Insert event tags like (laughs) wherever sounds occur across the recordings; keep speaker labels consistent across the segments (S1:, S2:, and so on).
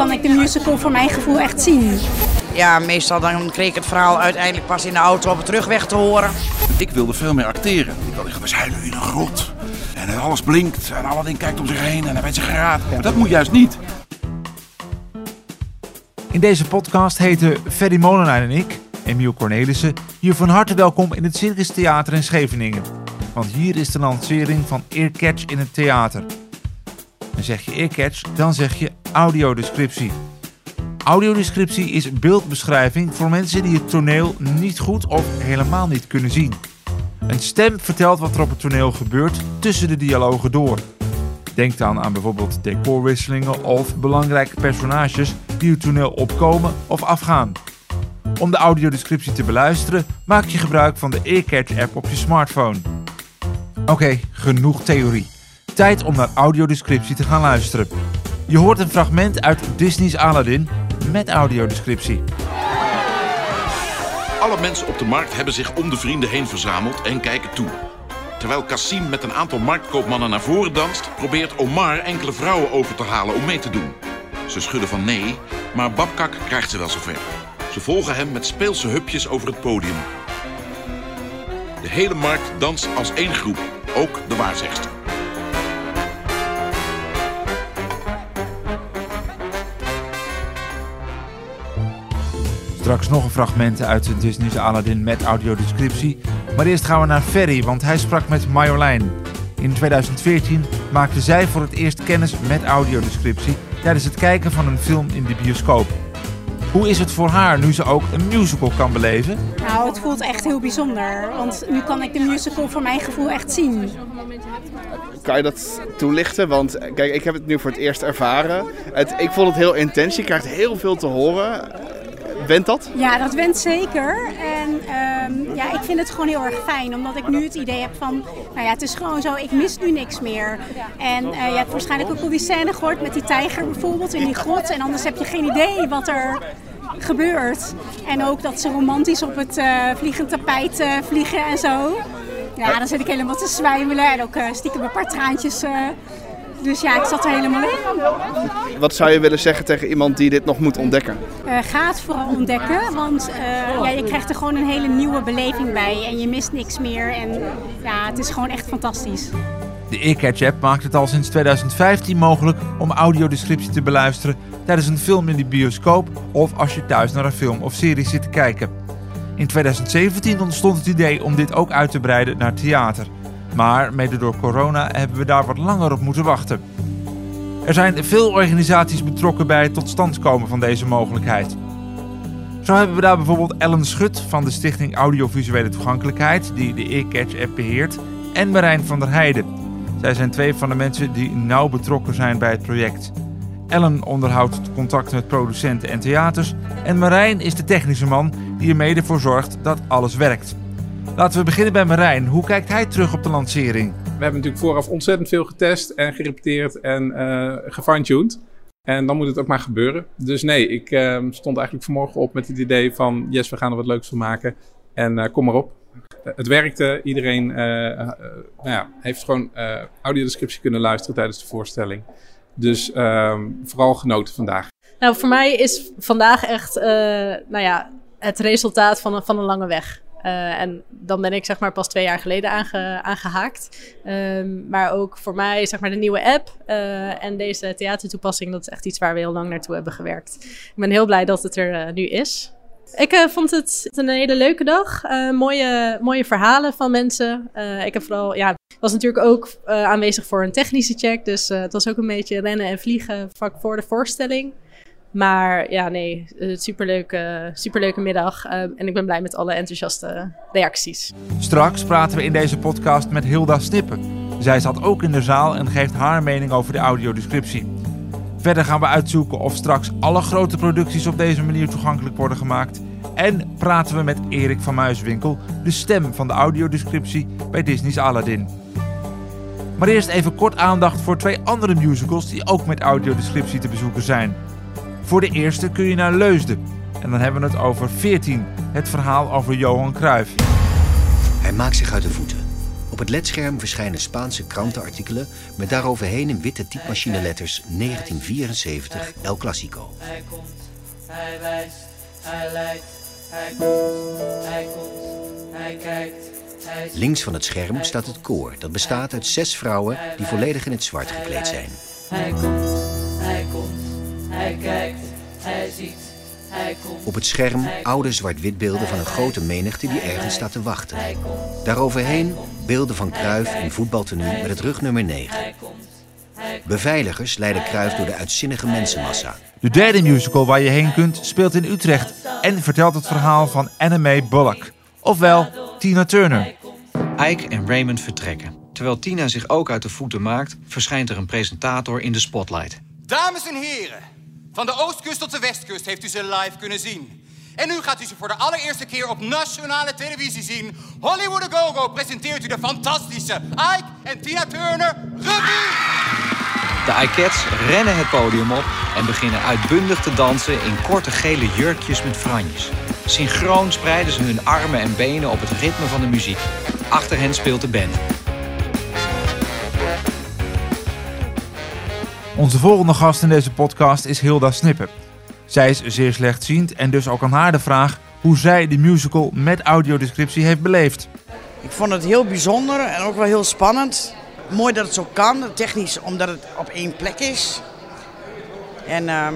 S1: kan ik de musical voor mijn gevoel echt zien.
S2: Ja, meestal dan kreeg ik het verhaal uiteindelijk pas in de auto op de terugweg te horen.
S3: Ik wilde veel meer acteren. Ik wilde zeggen, we zijn nu in een grot. En alles blinkt en Aladdin kijkt om zich heen en hij weet zich geraad. Maar dat moet juist niet.
S4: In deze podcast heten Ferry Molenaar en ik, Emiel Cornelissen, je van harte welkom in het Circus Theater in Scheveningen. Want hier is de lancering van Earcatch in het theater. Zeg je Earcatch, dan zeg je audiodescriptie. Audiodescriptie is beeldbeschrijving voor mensen die het toneel niet goed of helemaal niet kunnen zien. Een stem vertelt wat er op het toneel gebeurt tussen de dialogen door. Denk dan aan bijvoorbeeld decorwisselingen of belangrijke personages die het toneel opkomen of afgaan. Om de audiodescriptie te beluisteren, maak je gebruik van de Earcatch-app op je smartphone. Oké, genoeg theorie. Tijd om naar audiodescriptie te gaan luisteren. Je hoort een fragment uit Disney's Aladdin met audiodescriptie.
S3: Alle mensen op de markt hebben zich om de vrienden heen verzameld en kijken toe. Terwijl Cassim met een aantal marktkoopmannen naar voren danst, probeert Omar enkele vrouwen over te halen om mee te doen. Ze schudden van nee, maar Babkak krijgt ze wel zover. Ze volgen hem met speelse hupjes over het podium. De hele markt danst als één groep, ook de waarzegster.
S4: Straks nog een fragment uit Disney's Aladdin met audiodescriptie. Maar eerst gaan we naar Ferry, want hij sprak met Marjolein. In 2014 maakte zij voor het eerst kennis met audiodescriptie tijdens het kijken van een film in de bioscoop. Hoe is het voor haar nu ze ook een musical kan beleven?
S1: Nou, het voelt echt heel bijzonder. Want nu kan ik de musical voor mijn gevoel echt zien.
S5: Kan je dat toelichten? Want kijk, ik heb het nu voor het eerst ervaren. Het, ik vond het heel intens. Je krijgt heel veel te horen. Went dat?
S1: Ja, dat went zeker. En ehm, ja, ik vind het gewoon heel erg fijn. Omdat ik nu het idee heb van, nou ja, het is gewoon zo, ik mis nu niks meer. En eh, je hebt waarschijnlijk ook al die scène gehoord met die tijger bijvoorbeeld in die grot. En anders heb je geen idee wat er gebeurt. En ook dat ze romantisch op het uh, vliegend tapijt uh, vliegen en zo. Ja, dan zit ik helemaal te zwijmelen en ook stiekem een paar traantjes dus ja, ik zat er helemaal in.
S5: Wat zou je willen zeggen tegen iemand die dit nog moet ontdekken?
S1: Uh, ga het vooral ontdekken, want uh, ja, je krijgt er gewoon een hele nieuwe beleving bij en je mist niks meer. En ja, het is gewoon echt fantastisch.
S4: De Earcatch app maakt het al sinds 2015 mogelijk om audiodescriptie te beluisteren tijdens een film in de bioscoop of als je thuis naar een film of serie zit te kijken. In 2017 ontstond het idee om dit ook uit te breiden naar theater. Maar mede door corona hebben we daar wat langer op moeten wachten. Er zijn veel organisaties betrokken bij het tot stand komen van deze mogelijkheid. Zo hebben we daar bijvoorbeeld Ellen Schut van de Stichting Audiovisuele Toegankelijkheid, die de Earcatch-app beheert, en Marijn van der Heijden. Zij zijn twee van de mensen die nauw betrokken zijn bij het project. Ellen onderhoudt contact met producenten en theaters en Marijn is de technische man die er mede voor zorgt dat alles werkt. Laten we beginnen bij Marijn. Hoe kijkt hij terug op de lancering?
S6: We hebben natuurlijk vooraf ontzettend veel getest en gerepeteerd en uh, gefine-tuned. En dan moet het ook maar gebeuren. Dus nee, ik uh, stond eigenlijk vanmorgen op met het idee van... yes, we gaan er wat leuks van maken. En uh, kom maar op. het werkte. Iedereen nou ja, heeft gewoon audiodescriptie kunnen luisteren tijdens de voorstelling. Dus ehm, vooral genoten vandaag.
S7: Nou, voor mij is vandaag echt nou ja, het resultaat van een, van een lange weg. Uh, en dan ben ik zeg maar pas twee jaar geleden aange, aangehaakt. Um, maar ook voor mij zeg maar de nieuwe app uh, en deze theatertoepassing, dat is echt iets waar we heel lang naartoe hebben gewerkt. Ik ben heel blij dat het er uh, nu is. Ik vond het een hele leuke dag. mooie, mooie verhalen van mensen. ik heb vooral, ja, was natuurlijk ook aanwezig voor een technische check. Dus het was ook een beetje rennen en vliegen vlak voor de voorstelling. Maar ja, nee, superleuke, superleuke middag. Uh, en ik ben blij met alle enthousiaste reacties.
S4: Straks praten we in deze podcast met Hilda Snippen. Zij zat ook in de zaal en geeft haar mening over de audiodescriptie. Verder gaan we uitzoeken of straks alle grote producties op deze manier toegankelijk worden gemaakt. En praten we met Erik van Muiswinkel, de stem van de audiodescriptie bij Disney's Aladdin. Maar eerst even kort aandacht voor twee andere musicals die ook met audiodescriptie te bezoeken zijn. Voor de eerste kun je naar Leusden. En dan hebben we het over 14, het verhaal over Johan Cruijff.
S8: Hij maakt zich uit de voeten het ledscherm verschijnen Spaanse krantenartikelen met daaroverheen in witte typemachineletters 1974 El Clasico.
S9: Hij komt, hij wijst, hij leidt, hij komt, hij komt, hij kijkt.
S8: Links van het scherm staat het koor. Dat bestaat uit zes vrouwen die volledig in het zwart gekleed zijn.
S9: Hij komt, hij komt, hij kijkt, hij ziet, hij komt.
S8: Op het scherm oude zwart-wit beelden van een grote menigte die ergens staat te wachten. Daaroverheen beelden van Cruijff in voetbaltenue met het rugnummer 9. Beveiligers leiden Cruijff door de uitzinnige mensenmassa.
S4: De derde musical waar je heen kunt speelt in Utrecht en vertelt het verhaal van Anna May Bullock, ofwel Tina Turner.
S10: Ike en Raymond vertrekken. Terwijl Tina zich ook uit de voeten maakt, verschijnt er een presentator in de spotlight.
S11: Dames en heren, van de oostkust tot de westkust heeft u ze live kunnen zien. En nu gaat u ze voor de allereerste keer op nationale televisie zien. Hollywood Go Go presenteert u de fantastische Ike en Tina Turner Revue.
S10: De Ikettes rennen het podium op en beginnen uitbundig te dansen in korte gele jurkjes met franjes. Synchroon spreiden ze hun armen en benen op het ritme van de muziek. Achter hen speelt de band.
S4: Onze volgende gast in deze podcast is Hilda Snippen. Zij is zeer slechtziend en dus ook aan haar de vraag hoe zij de musical met audiodescriptie heeft beleefd.
S2: Ik vond het heel bijzonder en ook wel heel spannend. Mooi dat het zo kan, technisch, omdat het op één plek is. En ehm,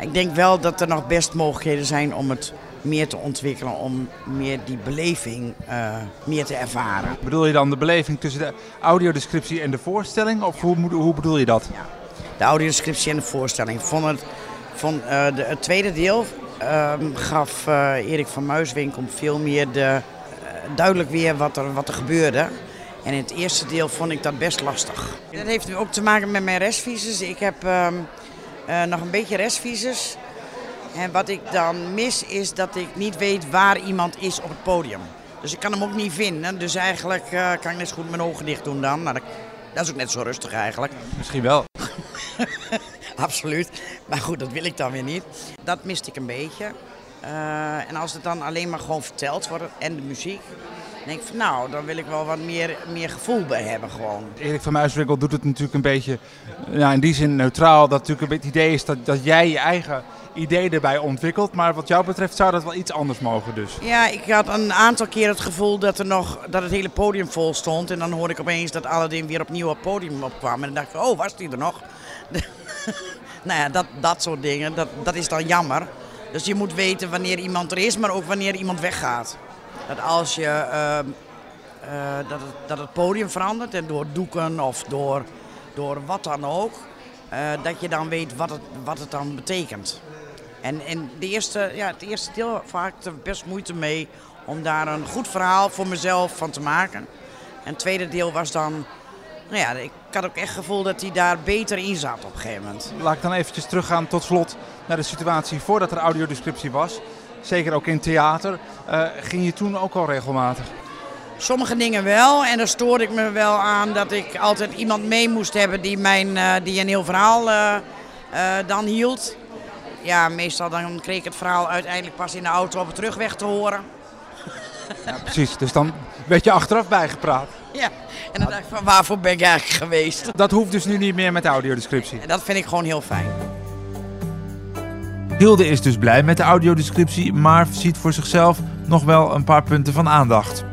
S2: ik denk wel dat er nog best mogelijkheden zijn om het meer te ontwikkelen, om meer die beleving eh, meer te ervaren.
S4: Bedoel je dan de beleving tussen de audiodescriptie en de voorstelling? Of hoe, bedoel je dat?
S2: De audiodescriptie en de voorstelling. Vond het, vond, eh, het tweede deel ehm, gaf eh, Erik van Muiswinkel veel meer de, eh, duidelijk weer wat er, wat er gebeurde. En in het eerste deel vond ik dat best lastig. Dat heeft ook te maken met mijn restvisus. Ik heb ehm, eh, nog een beetje restvisus. En wat ik dan mis is dat ik niet weet waar iemand is op het podium. Dus ik kan hem ook niet vinden. Dus eigenlijk kan ik net zo goed mijn ogen dicht doen dan. Nou, dat is ook net zo rustig eigenlijk.
S4: Misschien wel. (laughs)
S2: Absoluut. Maar goed, dat wil ik dan weer niet. Dat miste ik een beetje. Eh, en als het dan alleen maar gewoon verteld wordt en de muziek, dan denk ik van nou, dan wil ik wel wat meer, meer gevoel bij hebben gewoon.
S4: Erik van Muiswinkel doet het natuurlijk een beetje, ja, in die zin neutraal. Dat natuurlijk een beetje het idee is dat, dat jij je eigen idee erbij ontwikkelt. Maar wat jou betreft zou dat wel iets anders mogen dus.
S2: Ja, ik had een aantal keer het gevoel dat, er nog, dat het hele podium vol stond. En dan hoorde ik opeens dat Aladdin weer opnieuw op het podium opkwam. En dan dacht ik, oh, was die er nog? (laughs) nou ja, dat, dat soort dingen, dat, dat is dan jammer. Dus je moet weten wanneer iemand er is, maar ook wanneer iemand weggaat. Dat als je ehm, eh, dat, het, dat het podium verandert en door doeken of door, door wat dan ook, eh, dat je dan weet wat het, wat het dan betekent. En, en de eerste, ja, het eerste deel vaak er best moeite mee om daar een goed verhaal voor mezelf van te maken. En het tweede deel was dan, nou ja, had ook echt het gevoel dat hij daar beter in zat op een gegeven moment.
S4: Laat ik dan eventjes teruggaan tot slot naar de situatie voordat er audiodescriptie was. Zeker ook in theater. Eh, ging je toen ook al regelmatig?
S2: Sommige dingen wel. En daar stoorde ik me wel aan dat ik altijd iemand mee moest hebben die, mijn, eh, die een heel verhaal eh, dan hield. Ja, meestal dan kreeg ik het verhaal uiteindelijk pas in de auto op de terugweg te horen.
S4: Ja, precies. Dus dan werd je achteraf bijgepraat.
S2: Ja, en dan dacht ik van waarvoor ben ik eigenlijk geweest?
S4: Dat hoeft dus nu niet meer met de audiodescriptie.
S2: En dat vind ik gewoon heel fijn.
S4: Hilde is dus blij met de audiodescriptie, maar ziet voor zichzelf nog wel een paar punten van aandacht.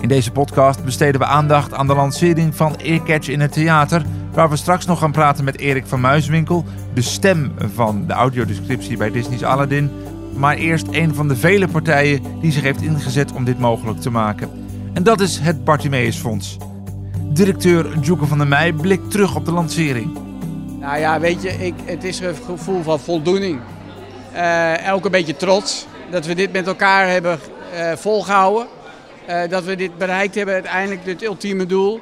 S4: In deze podcast besteden we aandacht aan de lancering van Earcatch in het theater, waar we straks nog gaan praten met Erik van Muiswinkel, de stem van de audiodescriptie bij Disney's Aladdin. Maar eerst een van de vele partijen die zich heeft ingezet om dit mogelijk te maken. En dat is het Bartimeus Fonds. Directeur Djoeke van der Meij blikt terug op de lancering.
S12: Nou ja, weet je, ik, het is een gevoel van voldoening. Eh, en ook een beetje trots dat we dit met elkaar hebben eh, volgehouden. Eh, dat we dit bereikt hebben, uiteindelijk dit ultieme doel.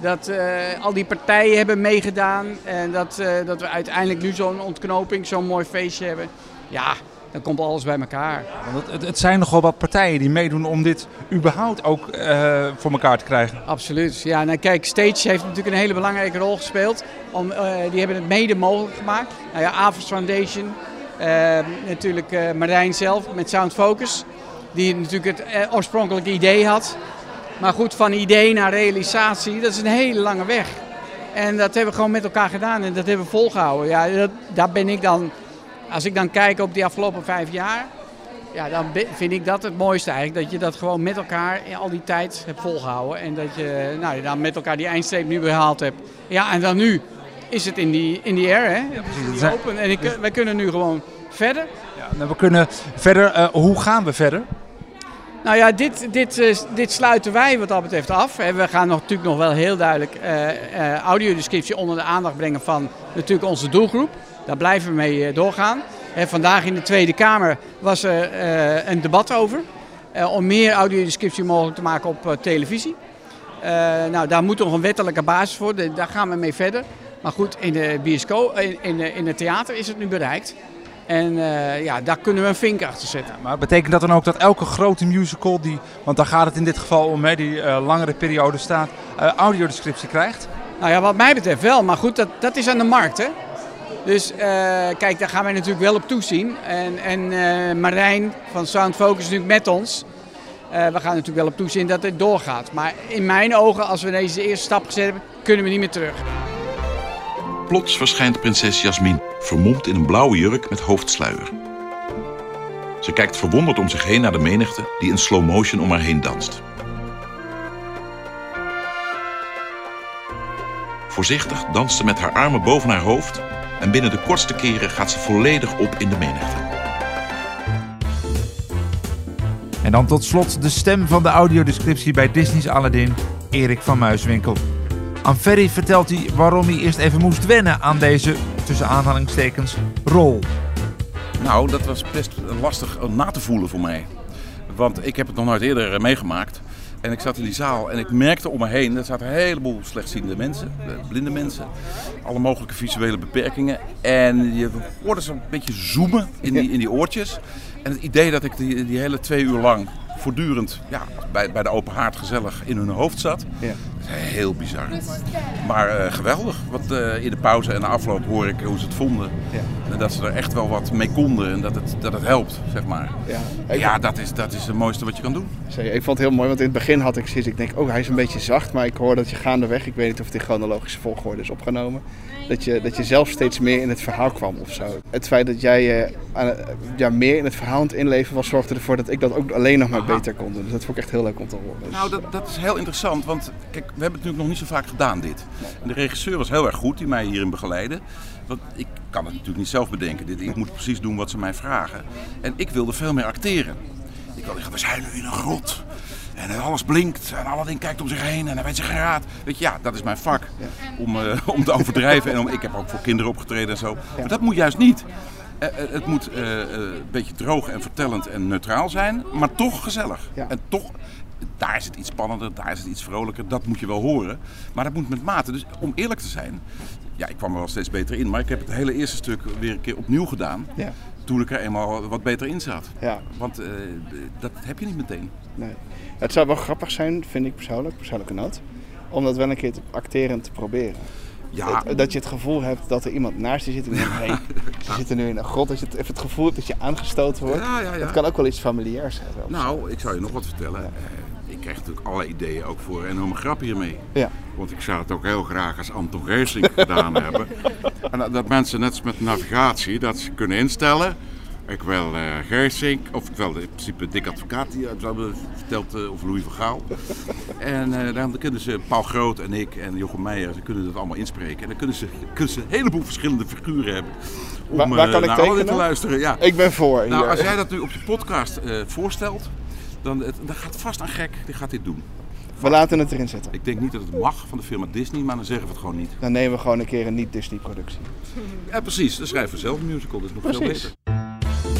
S12: Dat eh, al die partijen hebben meegedaan en dat, eh, dat we uiteindelijk nu zo'n ontknoping, zo'n mooi feestje hebben. Ja, dan komt alles bij elkaar.
S4: Want het, het, zijn nogal wat partijen die meedoen om dit überhaupt ook eh, voor elkaar te krijgen.
S12: Absoluut. Ja, nou kijk, Stage heeft natuurlijk een hele belangrijke rol gespeeld. Om, eh, die hebben het mede mogelijk gemaakt. Nou ja, Avos Foundation, eh, natuurlijk Marijn zelf met Sound Focus. Die natuurlijk het oorspronkelijke idee had. Maar goed, van idee naar realisatie, dat is een hele lange weg. En dat hebben we gewoon met elkaar gedaan en dat hebben we volgehouden. Ja, dat, daar ben ik dan, als ik dan kijk op die afgelopen vijf jaar, ja, dan vind ik dat het mooiste eigenlijk. Dat je dat gewoon met elkaar in al die tijd hebt volgehouden. En dat je nou, dan met elkaar die eindstreep nu behaald hebt. Ja, en dan nu is het in die, in die air, hè? Ja,
S13: zijn-
S12: open. En ik, wij kunnen nu gewoon verder.
S13: Nou, we kunnen verder. eh, hoe gaan we verder?
S12: Nou ja, dit, dit, eh, dit sluiten wij wat dat betreft af. We gaan natuurlijk nog wel heel duidelijk eh, eh, audiodescriptie onder de aandacht brengen van natuurlijk onze doelgroep. Daar blijven we mee doorgaan. Vandaag in de Tweede Kamer was er een debat over. om meer audiodescriptie mogelijk te maken op televisie. Nou, daar moet nog een wettelijke basis voor. Daar gaan we mee verder. Maar goed, in de bioscoop, in, in het theater is het nu bereikt. En eh, ja, daar kunnen we een vink achter zetten.
S13: Maar betekent dat dan ook dat elke grote musical, die, want daar gaat het in dit geval om, hè, die eh, langere periode staat, eh, audiodescriptie krijgt?
S12: Nou ja, wat mij betreft wel. Maar goed, dat, dat is aan de markt, hè. Dus eh, kijk, daar gaan wij natuurlijk wel op toezien. En, en eh, Marijn van Sound Focus is natuurlijk met ons. Eh, we gaan natuurlijk wel op toezien dat het doorgaat. Maar in mijn ogen, als we deze eerste stap gezet hebben, kunnen we niet meer terug.
S3: Plots verschijnt prinses Jasmin, vermomd in een blauwe jurk met hoofdsluier. Ze kijkt verwonderd om zich heen naar de menigte die in slow motion om haar heen danst. Voorzichtig danst ze met haar armen boven haar hoofd en binnen de kortste keren gaat ze volledig op in de menigte.
S4: En dan tot slot de stem van de audiodescriptie bij Disney's Aladdin, Erik van Muiswinkel. Aan Ferry vertelt hij waarom hij eerst even moest wennen aan deze, tussen aanhalingstekens, rol.
S14: Nou, dat was best lastig om na te voelen voor mij. Want ik heb het nog nooit eerder eh, meegemaakt. En ik zat in die zaal en ik merkte om me heen, er zaten een heleboel slechtziende mensen, eh, blinde mensen, alle mogelijke visuele beperkingen. En je hoorde ze een beetje zoomen in die, in die oortjes. En het idee dat ik die, die hele twee uur lang voortdurend ja, bij, bij de open haard gezellig in hun hoofd zat,
S5: Ja.
S14: Heel bizar. Maar eh, geweldig, want eh, in de pauze en de afloop hoor ik hoe ze het vonden. En dat ze er echt wel wat mee konden en dat het, dat het helpt, zeg maar.
S5: Ja.
S14: Ja, dat is, dat is het mooiste wat je kan doen.
S5: Zeker. Ik vond het heel mooi, want in het begin had ik zoiets. Ik denk, oh, hij is een beetje zacht. Maar ik hoor dat je gaandeweg, ik weet niet of het in chronologische volgorde is opgenomen. Dat je, dat je zelf steeds meer in het verhaal kwam of zo. Het feit dat jij aan, ja, meer in het verhaal aan het inleven was, zorgde ervoor dat ik dat ook alleen nog maar beter kon doen. Dus dat vond ik echt heel leuk om te horen. Dus-
S14: Nou, dat, dat is heel interessant, want kijk, we hebben het natuurlijk nog niet zo vaak gedaan dit. En de regisseur was heel erg goed, die mij hierin begeleidde. Want ik kan het natuurlijk niet zelf bedenken. Dit, ik moet precies doen wat ze mij vragen. En ik wilde veel meer acteren. Ik wilde zeggen, we zijn nu in een grot. En alles blinkt en Aladdin kijkt om zich heen en hij weet zich geen raad. Weet je, ja, dat is mijn vak. Om, eh, om te overdrijven. En om, ik heb ook voor kinderen opgetreden en zo. Maar dat moet juist niet. Eh, eh, het moet eh, eh, een beetje droog en vertellend en neutraal zijn, maar toch gezellig. En toch, daar is het iets spannender, daar is het iets vrolijker. Dat moet je wel horen. Maar dat moet met mate. Dus om eerlijk te zijn, ja, ik kwam er wel steeds beter in. Maar ik heb het hele eerste stuk weer een keer opnieuw gedaan.
S5: Ja.
S14: Toen ik er eenmaal wat beter in zat.
S5: Ja.
S14: Want eh, dat heb je niet meteen.
S5: Nee. Het zou wel grappig zijn, vind ik persoonlijk, persoonlijke noot, om dat wel een keer te acteren te proberen.
S14: Ja.
S5: Dat, dat je het gevoel hebt dat er iemand naast je zit en denkt, hey, ze zitten nu in een grot. Dat je het, even het gevoel hebt dat je aangestoten wordt.
S14: Ja, ja, ja.
S5: Dat kan ook wel iets familiairs hebben.
S14: Nou, ik zou je nog wat vertellen. Eh, ik kreeg natuurlijk alle ideeën ook voor een enorme grap hiermee.
S5: Ja.
S14: Want ik zou het ook heel graag als Anton Geesink gedaan (laughs) hebben. En dat, mensen net als met navigatie, dat ze kunnen instellen. Ik wil eh Geesink, of ik wil in principe Dick Advocaat, die hebben verteld, eh, of Louis van Gaal. (laughs) En eh, dan kunnen ze, Paul Groot en ik en Jochem Meijer, ze kunnen dat allemaal inspreken. En dan kunnen ze, kunnen ze een heleboel verschillende figuren hebben. Om
S5: Waar- waar
S14: eh,
S5: kan ik
S14: naar
S5: tekenen?
S14: te luisteren. Ja.
S5: Ik ben voor,
S14: Nou,
S5: hier.
S14: als jij dat nu op je podcast eh, voorstelt, dan, het- dan gaat vast een gek, die gaat dit doen.
S5: We laten het erin zitten.
S14: Ik denk niet dat het mag van de firma Disney, maar dan zeggen we het gewoon niet.
S5: Dan nemen we gewoon een keer een niet-Disney-productie.
S14: Ja, precies. Dan schrijven we zelf een musical, dat is nog veel
S5: Precies.
S14: beter.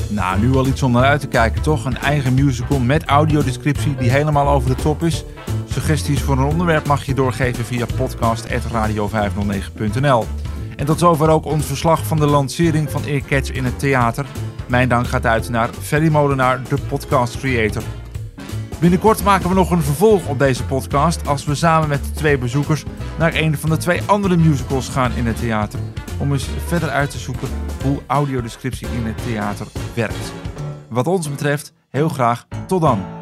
S4: Nou, nu al iets om naar uit te kijken, toch? Een eigen musical met audiodescriptie die helemaal over de top is. Suggesties voor een onderwerp mag je doorgeven via podcast.radio509.nl. En tot zover ook ons verslag van de lancering van Earcatch in het theater. Mijn dank gaat uit naar Ferry Molenaar, de podcast creator. Binnenkort maken we nog een vervolg op deze podcast als we samen met twee bezoekers naar een van de twee andere musicals gaan in het theater. Om eens verder uit te zoeken hoe audiodescriptie in het theater werkt. Wat ons betreft, heel graag tot dan.